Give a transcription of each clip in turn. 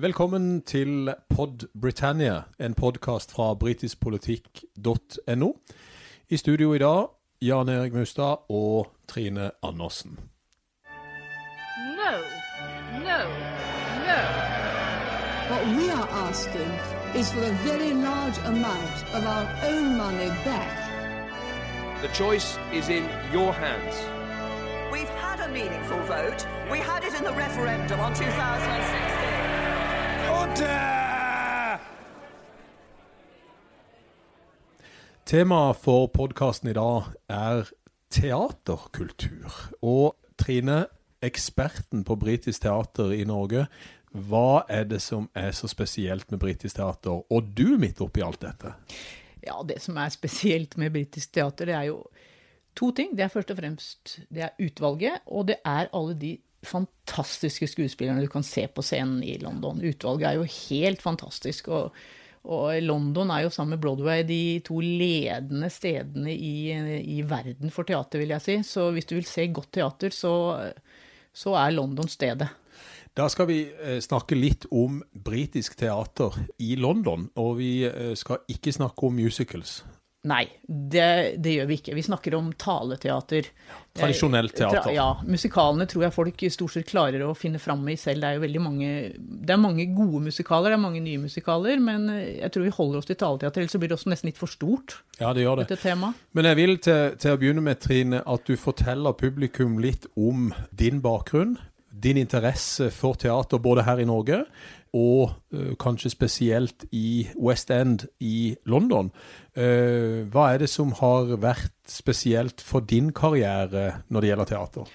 Velkommen til Pod Britannia, en podkast fra britiskpolitikk.no. I studio i dag Jan Erik Mustad og Trine Andersen. No, no, no. What we are asking is for a very large amount of our own money back. The choice is in your hands. We've had a meaningful vote. We had it in the referendum on 2016. Temaet for podkasten i dag er teaterkultur. Og Trine, eksperten på britisk teater i Norge, hva er det som er så spesielt med britisk teater, og du midt oppi alt dette? Ja, det som er spesielt med britisk teater, det er jo to ting. Det er først og fremst det er utvalget, og det er alle de fantastiske skuespillerne du kan se på scenen i London. Utvalget er jo helt fantastisk. og og London er jo sammen med Broadway de to ledende stedene i, i, verden for teater, vil jeg si. Så hvis du vil se godt teater, så, så er London stedet. Da skal vi eh, snakke litt om britisk teater i London. Og vi eh, skal ikke snakke om musicals. Nei, det, det, gjør vi ikke. Vi snakker om taleteater. Tradisjonelt teater. Ja. Musikalene tror jeg folk stort sett klarer å finne fram i selv. Det er jo veldig mange Det er mange gode musikaler, det er mange nye musikaler, men jeg tror vi holder oss til taleteater, ellers så blir det også nesten litt for stort. Ja, det gjør det. Men jeg vil til, til å begynne med, Trine, at du forteller publikum litt om din bakgrunn. Din interesse for teater både her i Norge og uh, kanskje spesielt i West End i London. Uh, hva er det som har vært spesielt for din karriere når det gjelder teater?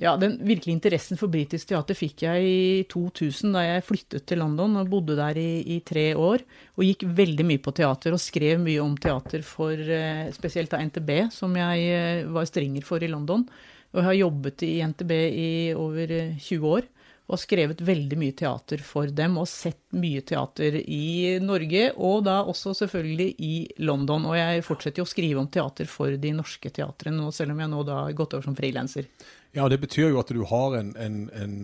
Ja, Den virkelige interessen for britisk teater fikk jeg i 2000, da jeg flyttet til London og bodde der i, i tre år. Og gikk veldig mye på teater og skrev mye om teater for uh, spesielt av NTB, som jeg var strenger for i London. Og jeg har jobbet i NTB i over 20 år og skrevet veldig mye teater for dem, og sett mye teater i Norge, og da også selvfølgelig i London. Og jeg fortsetter jo å skrive om teater for de norske teatrene, selv om jeg nå da har gått over som frilanser. Ja, det betyr jo at du har en, en, en,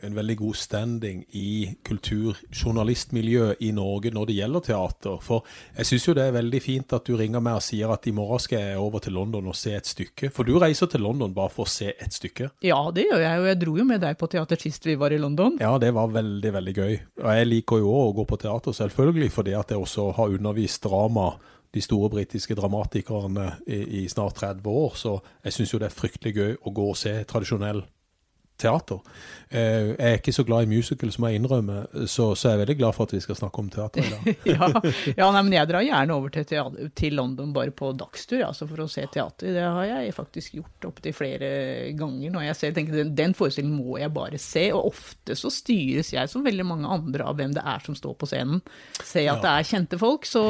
en veldig god standing i kulturjournalistmiljøet i Norge når det gjelder teater. For jeg syns jo det er veldig fint at du ringer meg og sier at i morgen skal jeg over til London og se et stykke. For du reiser til London bare for å se et stykke? Ja, det gjør jeg, og jeg dro jo med deg på teater sist vi var i London. Ja, det var veldig, veldig gøy. Og jeg liker jo òg å gå på teater, selvfølgelig, fordi at jeg også har undervist drama de store britiske dramatikerne i, i, snart 30 år, så jeg syns jo det er fryktelig gøy å gå og se tradisjonell teater. Eh, jeg er ikke så glad i musical, som jeg innrømmer, så, så jeg er veldig glad for at vi skal snakke om teater i dag. ja, ja nei, men jeg drar gjerne over til, teater, til London bare på dagstur altså for å se teater. Det har jeg faktisk gjort opptil flere ganger. når jeg ser, tenker Den, den forestillingen må jeg bare se. Og ofte så styres jeg, som veldig mange andre, av hvem det er som står på scenen. Ser at ja. det er kjente folk, så,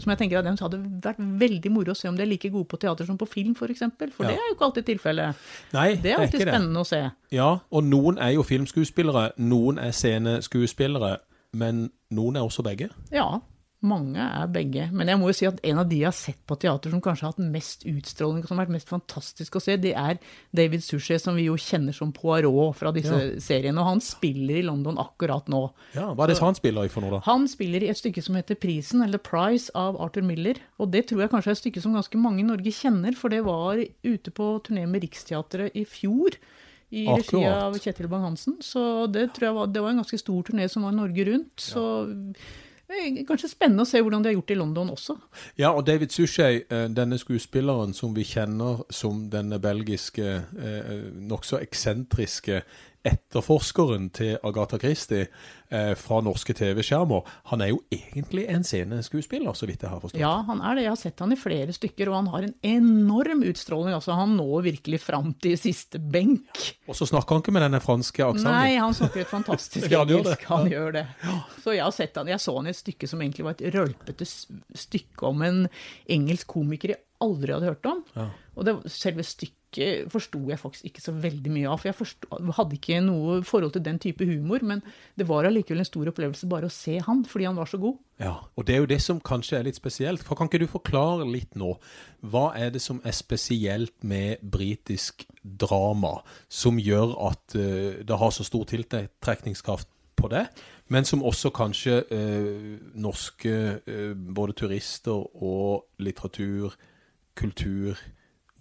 som jeg tenker at dem hadde det vært veldig moro å se om de er like gode på teater som på film, f.eks. For, eksempel. for ja. det er jo ikke alltid tilfellet. Det er alltid spennende å se. Ja, og noen er jo filmskuespillere, noen er sceneskuespillere, men noen er også begge? Ja, mange er begge. Men jeg må jo si at en av de jeg har sett på teater som kanskje har hatt mest utstråling, som har vært mest fantastisk å se, det er David Suchet, som vi jo kjenner som Poirot fra disse ja. seriene. Og han spiller i London akkurat nå. Ja, Hva er det han spiller i for noe, da? Han spiller i et stykke som heter Prisen, eller Price, av Arthur Miller. Og det tror jeg kanskje er et stykke som ganske mange i Norge kjenner, for det var ute på turné med Riksteatret i fjor i regi av Kjetil Bang-Hansen. Så det tror jeg var, det var en ganske stor turné som var Norge rundt. Så det er kanskje spennende å se hvordan de har gjort det i London også. Ja, og David Suchet, eh, denne skuespilleren som vi kjenner som denne belgiske, eh, nokså eksentriske etterforskeren til Agatha Christie eh, fra norske TV-skjermer, han er jo egentlig en sceneskuespiller, så vidt jeg har forstått. Ja, han er det. Jeg har sett han i flere stykker, og han har en enorm utstråling. Altså, han når virkelig fram til siste benk. Og så snakker han ikke med denne franske aksenten? Nei, han snakker et fantastisk ja, engelsk. Han gjør det. Så jeg har sett han. Jeg så han i et stykke som egentlig var et rølpete stykke om en engelsk komiker jeg aldri hadde hørt om. Ja. Og det, selve stykket forsto jeg faktisk ikke så veldig mye av. For jeg forstod, hadde ikke noe forhold til den type humor, men det var allikevel en stor opplevelse bare å se han, fordi han var så god. Ja, og det er jo det som kanskje er litt spesielt. For Kan ikke du forklare litt nå? Hva er det som er spesielt med britisk drama som gjør at uh, det har så stor tiltrekningskraft på det, men som også kanskje eh, norske eh, både turister og litteratur, kultur,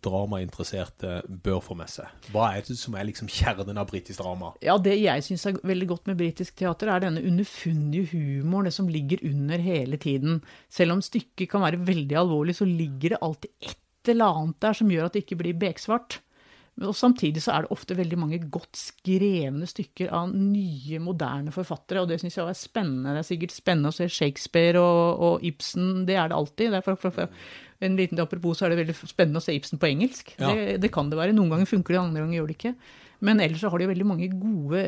dramainteresserte bør få med seg? Hva er det som er liksom kjernen av britisk drama? Ja, Det jeg syns er veldig godt med britisk teater, er denne underfundige humoren, det som ligger under hele tiden. Selv om stykket kan være veldig alvorlig, så ligger det alltid et eller annet der som gjør at det ikke blir beksvart. Og Samtidig så er det ofte veldig mange godt skrevne stykker av nye, moderne forfattere, og det syns jeg er spennende. Det er sikkert spennende å se Shakespeare og, og Ibsen, det er det alltid. Det er for, for, for, en liten apropos så er det veldig spennende å se Ibsen på engelsk. Ja. Det, det kan det være. Noen ganger funker det, andre ganger gjør det ikke. Men ellers så har de veldig mange gode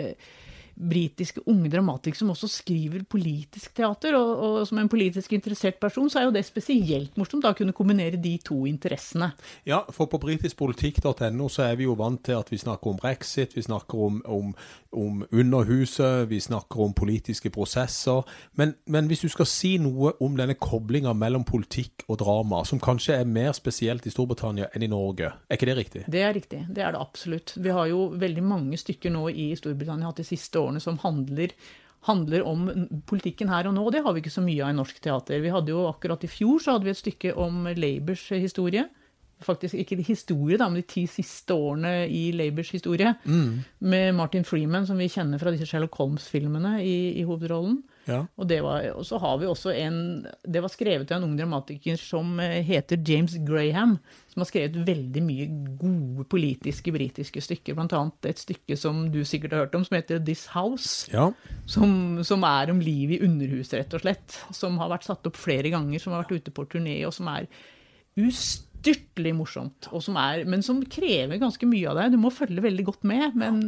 britiske unge dramatikere som også skriver politisk teater. Og, og, som en politisk interessert person, så er jo det spesielt morsomt da å kunne kombinere de to interessene. Ja, for på britiskpolitikk.no så er vi jo vant til at vi snakker om brexit, vi snakker om, om, om Underhuset, vi snakker om politiske prosesser. Men, men, hvis du skal si noe om denne koblinga mellom politikk og drama, som kanskje er mer spesielt i Storbritannia enn i Norge, er ikke det riktig? Det er riktig, det er det absolutt. Vi har jo veldig mange stykker nå i Storbritannia hatt de siste årene som handler, handler om politikken her og nå. og Det har vi ikke så mye av i norsk teater. Vi hadde jo Akkurat i fjor så hadde vi et stykke om Labours historie. Faktisk ikke historie, da, men de ti siste årene i Labours historie. Mm. Med Martin Freeman, som vi kjenner fra disse Sherlock Holmes-filmene, i, i hovedrollen. Ja. Og, det var, og så har vi også en Det var skrevet av en ung dramatiker som eh, heter James Graham, som har skrevet veldig mye gode politiske britiske stykker, blant annet et stykke som du sikkert har hørt om, som heter This House. Ja. Som, som er om livet i underhuset, rett og slett. Som har vært satt opp flere ganger, som har vært ute på turné, og som er ustyrtelig morsomt. Som er, men som krever ganske mye av deg. Du må følge veldig godt med. men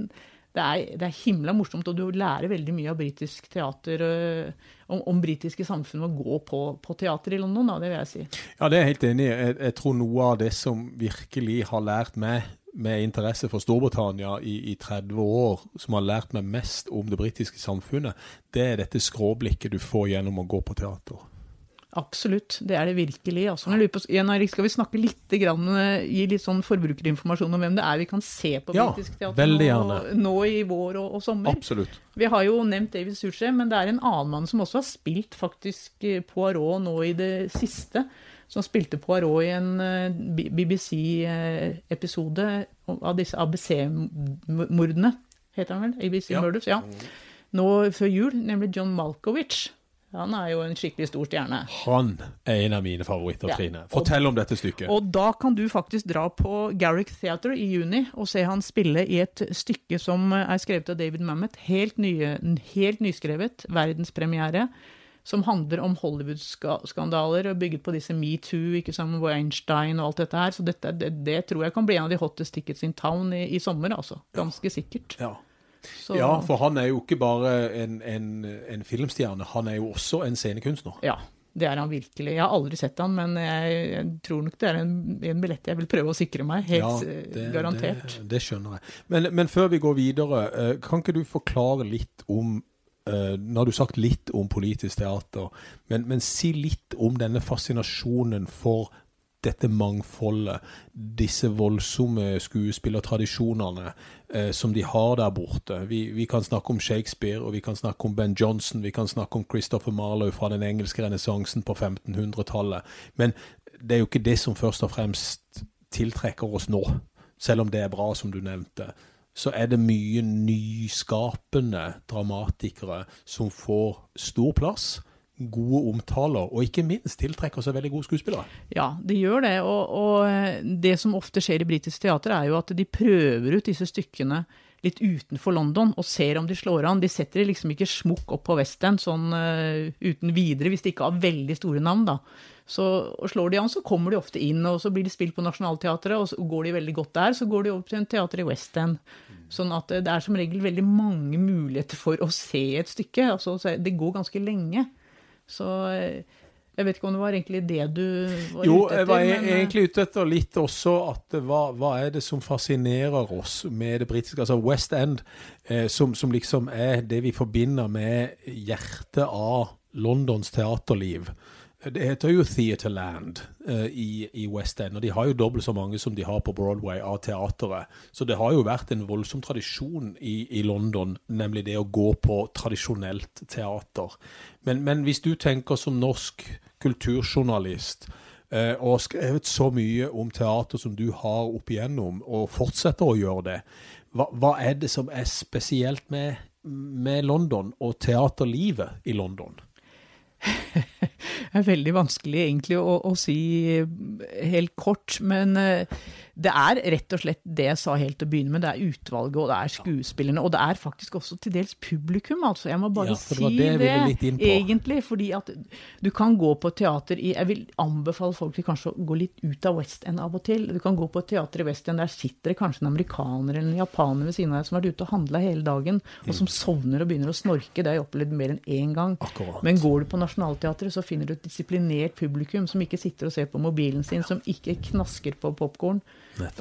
det er, det er, himla morsomt, og du lærer veldig mye av britisk teater øh, om, om britiske samfunn å gå på, på, teater i London, da, det vil jeg si. Ja, det er jeg helt enig i. Jeg, jeg, tror noe av det som virkelig har lært meg med interesse for Storbritannia i, i 30 år, som har lært meg mest om det britiske samfunnet, det er dette skråblikket du får gjennom å gå på teater. Absolutt, det er det virkelig. Altså, på, Erik, skal vi snakke litt, grann, gi litt sånn forbrukerinformasjon om hvem det er vi kan se på ja, teater nå, nå, i vår og, og, sommer? Absolutt. Vi har jo nevnt David Suchet, men det er en annen mann som også har spilt faktisk Poirot nå i det siste. Som spilte Poirot i en BBC-episode av disse ABC-mordene, heter han vel? ABC ja. Murders, ja. Nå før jul, nemlig John Malkovich. Han er jo en skikkelig stor stjerne. Han er en av mine favoritter, ja. Trine. Fortell om dette stykket. Og da kan du faktisk dra på Garrick Theatre i juni og se han spille i et stykke som er skrevet av David Mamet. Helt, nye, helt nyskrevet. Verdenspremiere. Som handler om Hollywood-skandaler, og bygget på disse metoo, ikke sammen Weinstein og alt dette her. Så dette, det, det, tror jeg kan bli en av de hottest tickets in town i, i sommer, altså. Ganske sikkert. Ja. Så... Ja, for han er jo ikke bare en, en, en, filmstjerne, han er jo også en scenekunstner. Ja, det er han virkelig. Jeg har aldri sett han, men jeg, jeg tror nok det er en, en, billett jeg vil prøve å sikre meg. Helt ja, det, garantert. Det, det, skjønner jeg. Men, men, før vi går videre, eh, kan ikke du forklare litt om uh, Nå har du sagt litt om politisk teater, men, men si litt om denne fascinasjonen for dette mangfoldet, disse voldsomme skuespillertradisjonene eh, som de har der borte. Vi, vi, kan snakke om Shakespeare, og vi kan snakke om Ben Johnson, vi kan snakke om Christopher Marlowe fra den engelske renessansen på 1500-tallet. Men det er jo ikke det som først og fremst tiltrekker oss nå, selv om det er bra, som du nevnte. Så er det mye nyskapende dramatikere som får stor plass gode omtaler, og ikke minst tiltrekker seg veldig gode skuespillere. Ja, de gjør det. Og, og det som ofte skjer i britisk teater, er jo at de prøver ut disse stykkene litt utenfor London og ser om de slår an. De setter liksom ikke smukk opp på West End sånn uh, uten videre, hvis de ikke har veldig store navn, da. Så slår de an, så kommer de ofte inn, og så blir de spilt på Nationaltheatret, og så går de veldig godt der, så går de over til en teater i West End. Sånn at det er som regel veldig mange muligheter for å se et stykke. Altså, det går ganske lenge. Så eh, jeg vet ikke om det var egentlig det du var jo, ute etter? Jo, jeg var men, eh, egentlig ute etter litt også at hva, hva, er det som fascinerer oss med det britiske? Altså West End, eh, som, som, liksom er det vi forbinder med hjertet av Londons teaterliv. Det heter jo Theaterland uh, i, i, West End, og de har jo dobbelt så mange som de har på Broadway av teateret. Så det har jo vært en voldsom tradisjon i, i London, nemlig det å gå på tradisjonelt teater. Men, men hvis du tenker som norsk kulturjournalist uh, og skrevet så mye om teater som du har opp igjennom, og fortsetter å gjøre det, hva, hva er det som er spesielt med, med London og teaterlivet i London? Er veldig vanskelig egentlig å, å si helt kort, men uh, det er rett og slett det jeg sa helt til å begynne med. Det er utvalget, og det er skuespillerne. Og det er faktisk også til dels publikum, altså. Jeg må bare ja, si det, det egentlig. Fordi at du kan gå på teater i Jeg vil anbefale folk til kanskje å gå litt ut av West End av og til. Du kan gå på teater i West End, der sitter det kanskje en amerikaner eller en japaner ved siden av deg som har vært ute og handla hele dagen, og som mm. sovner og begynner å snorke. Det har jeg opplevd mer enn én gang. Akkurat. Men går du på Nationaltheatret, så finner du disiplinert publikum som ikke sitter og ser på mobilen sin, som ikke knasker på popkorn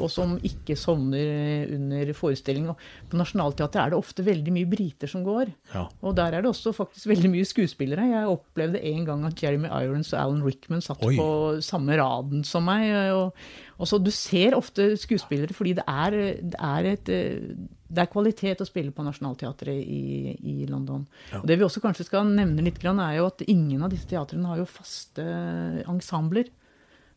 og som ikke sovner under forestillingen. På Nationaltheatret er det ofte veldig mye briter som går. Ja. Og der er det også faktisk veldig mye skuespillere. Jeg opplevde en gang at Jeremy Irons og Alan Rickman satt Oi. på samme raden som meg. Og, og så Du ser ofte skuespillere fordi det er, det er, et, det er kvalitet å spille på Nationaltheatret i, i London. Ja. Og Det vi også kanskje skal nevne litt, er jo at ingen av disse teatrene har jo faste ensembler.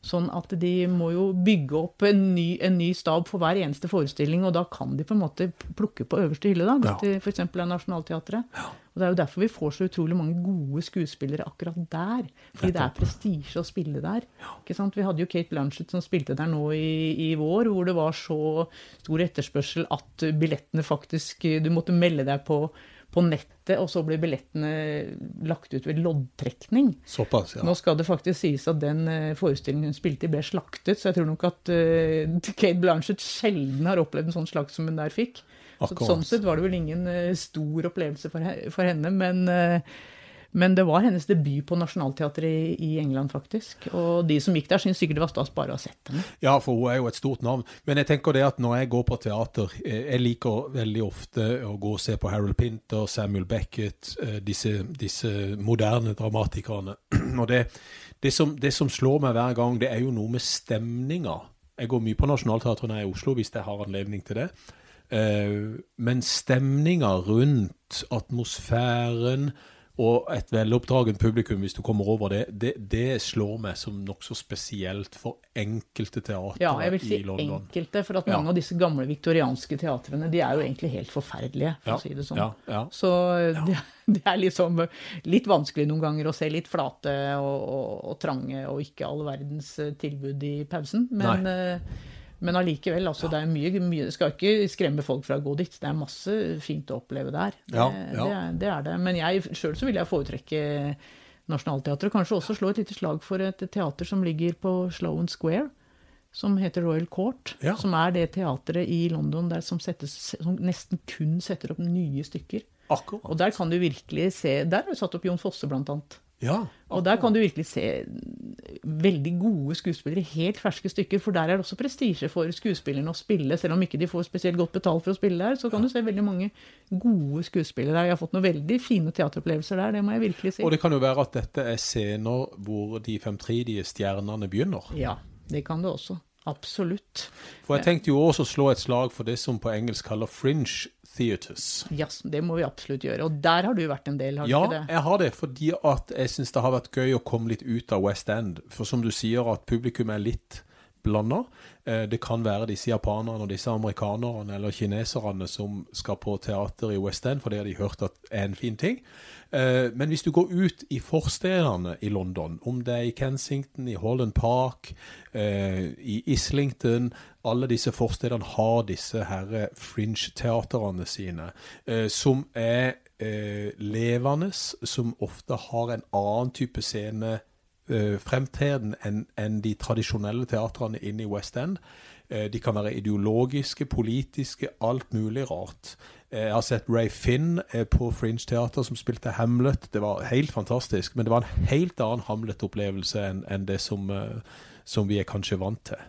Sånn at de må jo bygge opp en ny, en ny, stab for hver eneste forestilling, og da kan de på en måte plukke på øverste hylle, da, hvis ja. det f.eks. er Nationaltheatret. Ja. Og Det er jo derfor vi får så utrolig mange gode skuespillere akkurat der. Fordi det er prestisje å spille der. Ikke sant? Vi hadde jo Kate Blanchett som spilte der nå i, i vår, hvor det var så stor etterspørsel at billettene faktisk Du måtte melde deg på på nettet, og så blir billettene lagt ut ved loddtrekning. Såpass, ja. Nå skal det faktisk sies at den eh, forestillingen hun spilte i, ble slaktet, så jeg tror nok at uh, Kate Blanchett sjelden har opplevd en sånn slakt som hun der fikk. Så, sånn sett var det vel ingen uh, stor opplevelse for, for henne, men uh, men det var hennes debut på Nationaltheatret i, England, faktisk. Og de som gikk der, syntes sikkert det var stas bare å ha sett henne. Ja, for hun er jo et stort navn. Men jeg tenker det at når jeg går på teater eh, Jeg liker veldig ofte å gå og se på Harold Pinter, Samuel Beckett, eh, disse, disse moderne dramatikerne. Og det, det, som, det som slår meg hver gang, det er jo noe med stemninga. Jeg går mye på Nationaltheatret når jeg er i Oslo, hvis jeg har anledning til det. Uh, men stemninga rundt atmosfæren, og et veloppdragent publikum, hvis du kommer over det, det, det slår meg som nokså spesielt for enkelte teatre ja, jeg vil si enkelte, for at mange ja. av disse gamle viktorianske teatrene de er jo egentlig helt forferdelige, for ja. å si det sånn. Ja. Så det, det, er liksom litt vanskelig noen ganger å se litt flate og, og, og trange og ikke all verdens tilbud i pausen. Men Nei. Men allikevel, altså, det er mye, mye skal ikke skremme folk fra å gå dit. Det er masse fint å oppleve der. Det, ja, ja. det, det er det. Men jeg sjøl så vil jeg foretrekke Nationaltheatret. Kanskje også slå et lite slag for et teater som ligger på Sloan Square. Som heter Royal Court. Ja. Som er det teatret i London der som, settes, som nesten kun setter opp nye stykker. Akkurat. Og der kan du virkelig se Der har du satt opp Jon Fosse, blant annet. Ja, og der kan du virkelig se veldig gode skuespillere helt ferske stykker, for der er det også prestisje for skuespillerne å spille. Selv om ikke de får spesielt godt betalt for å spille der, så kan ja. du se veldig mange gode skuespillere der. Jeg har fått noen veldig fine teateropplevelser der, det må jeg virkelig si. Og det kan jo være at dette er scener hvor de femtridige stjernene begynner? Ja, det kan det også. Absolutt. For jeg tenkte jo også å slå et slag for det som på engelsk kaller fringe theaters. Ja, det må vi absolutt gjøre. Og der har du vært en del, har ja, du ikke det? Ja, jeg har det, fordi at jeg syns det har vært gøy å komme litt ut av West End. For som du sier, at publikum er litt blanda. Eh, det kan være disse japanerne og disse amerikanerne eller kineserne som skal på teater i West End, for det har de hørt at er en fin ting. Eh, men hvis du går ut i forstedene i London, om det er i Kensington, i Holland Park, eh, i Islington Alle disse forstedene har disse her fringe-teaterne sine, som er levende, som ofte har en annen type scene fremtreden enn en de tradisjonelle teatrene inne i West End. Uh, de kan være ideologiske, politiske, alt mulig rart. Uh, jeg har sett Ray Finn på Fringe Teater som spilte Hamlet. Det var helt fantastisk, men det var en helt annen Hamlet-opplevelse enn en det som, som, vi er kanskje vant til.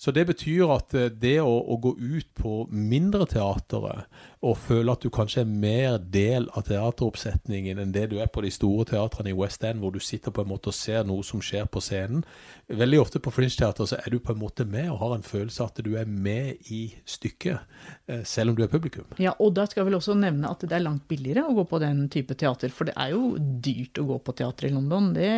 Så det betyr at det å, å gå ut på mindre teatre og føle at du kanskje er mer del av teateroppsetningen enn det du er på de store teatrene i West End, hvor du sitter på en måte og ser noe som skjer på scenen. Veldig ofte på Fringe-teater så er du på en måte med og har en følelse av at du er med i stykket, eh, selv om du er publikum. Ja, og da skal jeg vel også nevne at det er langt billigere å gå på den type teater, for det er jo dyrt å gå på teater i London, det,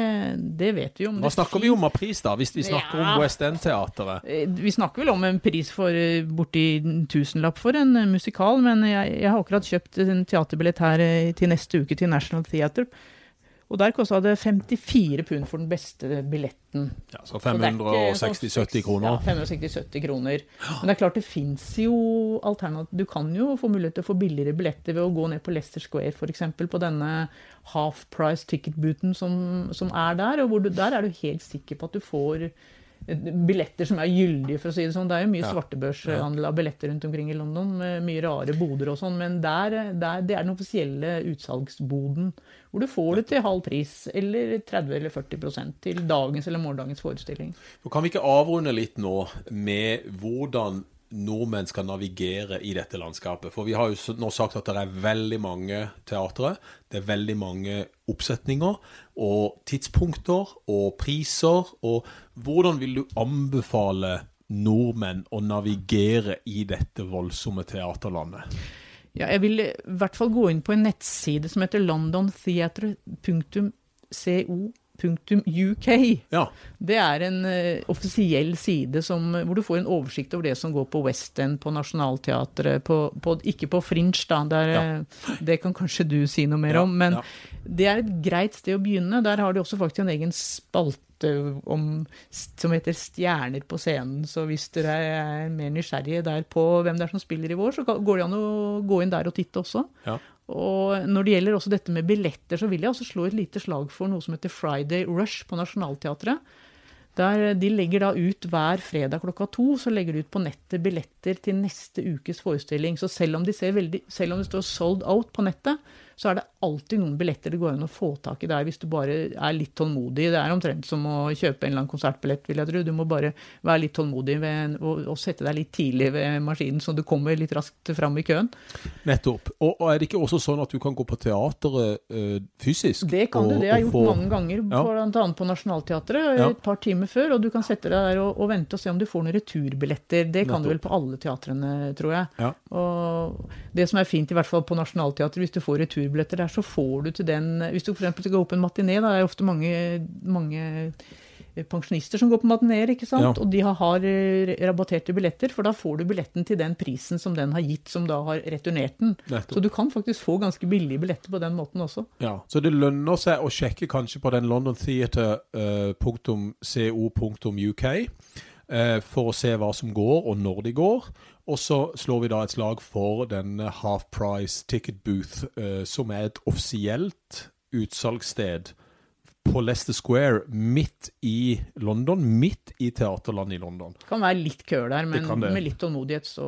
det vet vi jo. Hva snakker vi om av pris, da, hvis vi snakker Ja. om West End-teateret? Eh, Vi snakker vel om en pris for eh, borti tusenlapp for en musikal, men jeg, jeg har akkurat kjøpt en teaterbillett her eh, til neste uke til National Theatre. Og der kosta det 54 pund for den beste billetten. Ja, så Så det er ikke sånn 560-70 kroner. Ja, 560-70 kroner. Men det er klart det fins jo alternativ Du kan jo få mulighet til å få billigere billetter ved å gå ned på Leicester Square f.eks. på denne half price ticket-booten som, som er der. Og hvor du, der er du helt sikker på at du får billetter som er gyldige, for å si det sånn. Det er jo mye Ja. svartebørshandel av billetter rundt omkring i London, med mye rare boder og sånn, men der, der, det er den offisielle utsalgsboden, hvor du får det til halv pris, eller 30 eller 40% til dagens eller morgendagens forestilling. Kan vi ikke avrunde litt nå med hvordan nordmenn skal navigere i dette landskapet? For vi har jo nå sagt at det er veldig mange teatre, det er veldig mange oppsetninger og tidspunkter og priser. Og hvordan vil du anbefale nordmenn å navigere i dette voldsomme teaterlandet? Ja, jeg vil i hvert fall gå inn på en nettside som heter londontheatre.co.uk. Ja, Det er en uh, offisiell side som, hvor du får en oversikt over det som går på West End, på Nationaltheatret, på, på, ikke på Fringe, da. Der, ja. Det kan kanskje du si noe mer Ja, om. Men det er et greit sted å begynne. Der har de også faktisk en egen spalte om, som heter Stjerner på scenen. Så hvis dere er mer nysgjerrige der på hvem det er som spiller i vår, så går det an å gå inn der og titte også. ja. Og når det gjelder også dette med billetter, så vil jeg også slå et lite slag for noe som heter Friday Rush på Nationaltheatret. Der De legger da ut hver fredag klokka to så legger de ut på nettet billetter til neste ukes forestilling. Så selv om, de ser veldig, selv om det står 'sold out' på nettet, så er det alltid noen billetter det går an å få tak i der hvis du bare er litt tålmodig. Det er omtrent som å kjøpe en eller annen konsertbillett, vil jeg tro. Du må bare være litt tålmodig ved, og, og sette deg litt tidlig ved maskinen, så du kommer litt raskt fram i køen. Nettopp. Og, og er det ikke også sånn at du kan gå på teateret øh, fysisk? Det kan du, det har jeg gjort få- mange ganger, Ja. på Nationaltheatret, Ja. et par timer før, og du kan sette deg der og, vente og se om du får noen returbilletter. Det kan du vel på alle teatrene, tror jeg. Ja. Og det som er fint, i hvert fall på Nationaltheatret, hvis du får returbilletter der, så får du til den Hvis du f.eks. skal gå på en matiné, da er det ofte mange, mange pensjonister som går på matineer, ikke sant? Ja. Og de har, har eh, rabatterte billetter, for da får du billetten til den prisen som den har gitt, som da har returnert den. Nettopp. Så du kan faktisk få ganske billige billetter på den måten også. Ja, Så det lønner seg å sjekke kanskje på den londontheatre.co.uk eh, for å se hva som går, og når de går. Og så slår vi da et slag for denne Half Price Ticket Booth, eh, som er et offisielt utsalgssted på Leicester Square, midt i London, midt i teaterlandet i London. Det kan være litt køer der, men det det. med litt tålmodighet så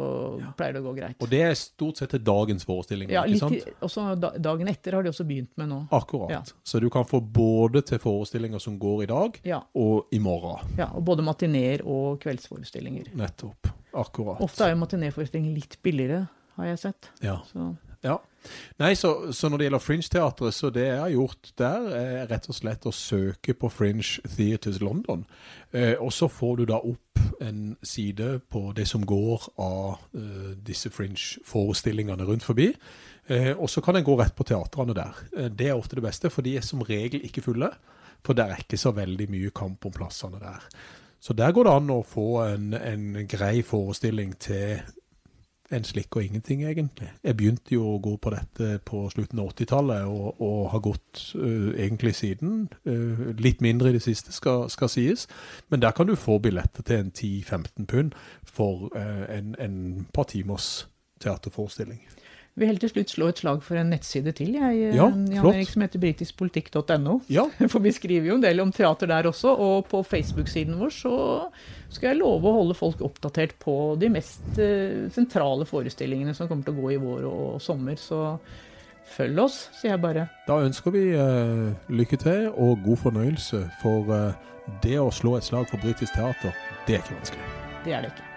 pleier det å gå greit. Og det er stort sett til dagens forestilling, Ja, ikke litt, sant? også dagen etter har de også begynt med nå. Akkurat. Ja. Så du kan få både til forestillinger som går i dag, Ja, og i morgen. ja og både matineer og kveldsforestillinger. Nettopp. Akkurat. Ofte er jo matinéforestillinger litt billigere, har jeg sett. Ja. Så ja. Nei, så, så når det gjelder Fringe-teatret, så det jeg har gjort der, er rett og slett å søke på Fringe Theatres London. Eh, og så får du da opp en side på det som går av eh, disse Fringe-forestillingene rundt forbi. Eh, og så kan en gå rett på teatrene der. Eh, det er ofte det beste, for de er som regel ikke fulle. For det er ikke så veldig mye kamp om plassene der. Så der går det an å få en, en grei forestilling til en slikk og ingenting, egentlig. Jeg begynte jo å gå på dette på slutten av 80-tallet, og, og har gått uh, egentlig siden. Uh, litt mindre i det siste, skal, skal sies. Men der kan du få billetter til en 10-15 pund for uh, en, en par timers teaterforestilling. Vil helt til slutt slå et slag for en nettside til, jeg, Ja, Jan Erik, som heter britiskpolitikk.no. Ja, For vi skriver jo en del om teater der også, og på Facebook-siden vår så skal jeg love å holde folk oppdatert på de mest eh, sentrale forestillingene som kommer til å gå i vår og sommer. Så følg oss, sier jeg bare. da ønsker vi øh, lykke til og god fornøyelse, for det å slå et slag for britisk teater, det er ikke vanskelig. Det er det ikke.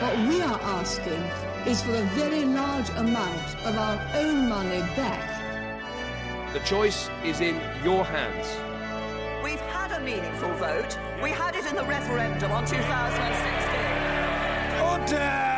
What we are asking is for a very large amount of our own money back. The choice is in your hands. We've had a meaningful vote. We had it in the referendum on 2016. Order!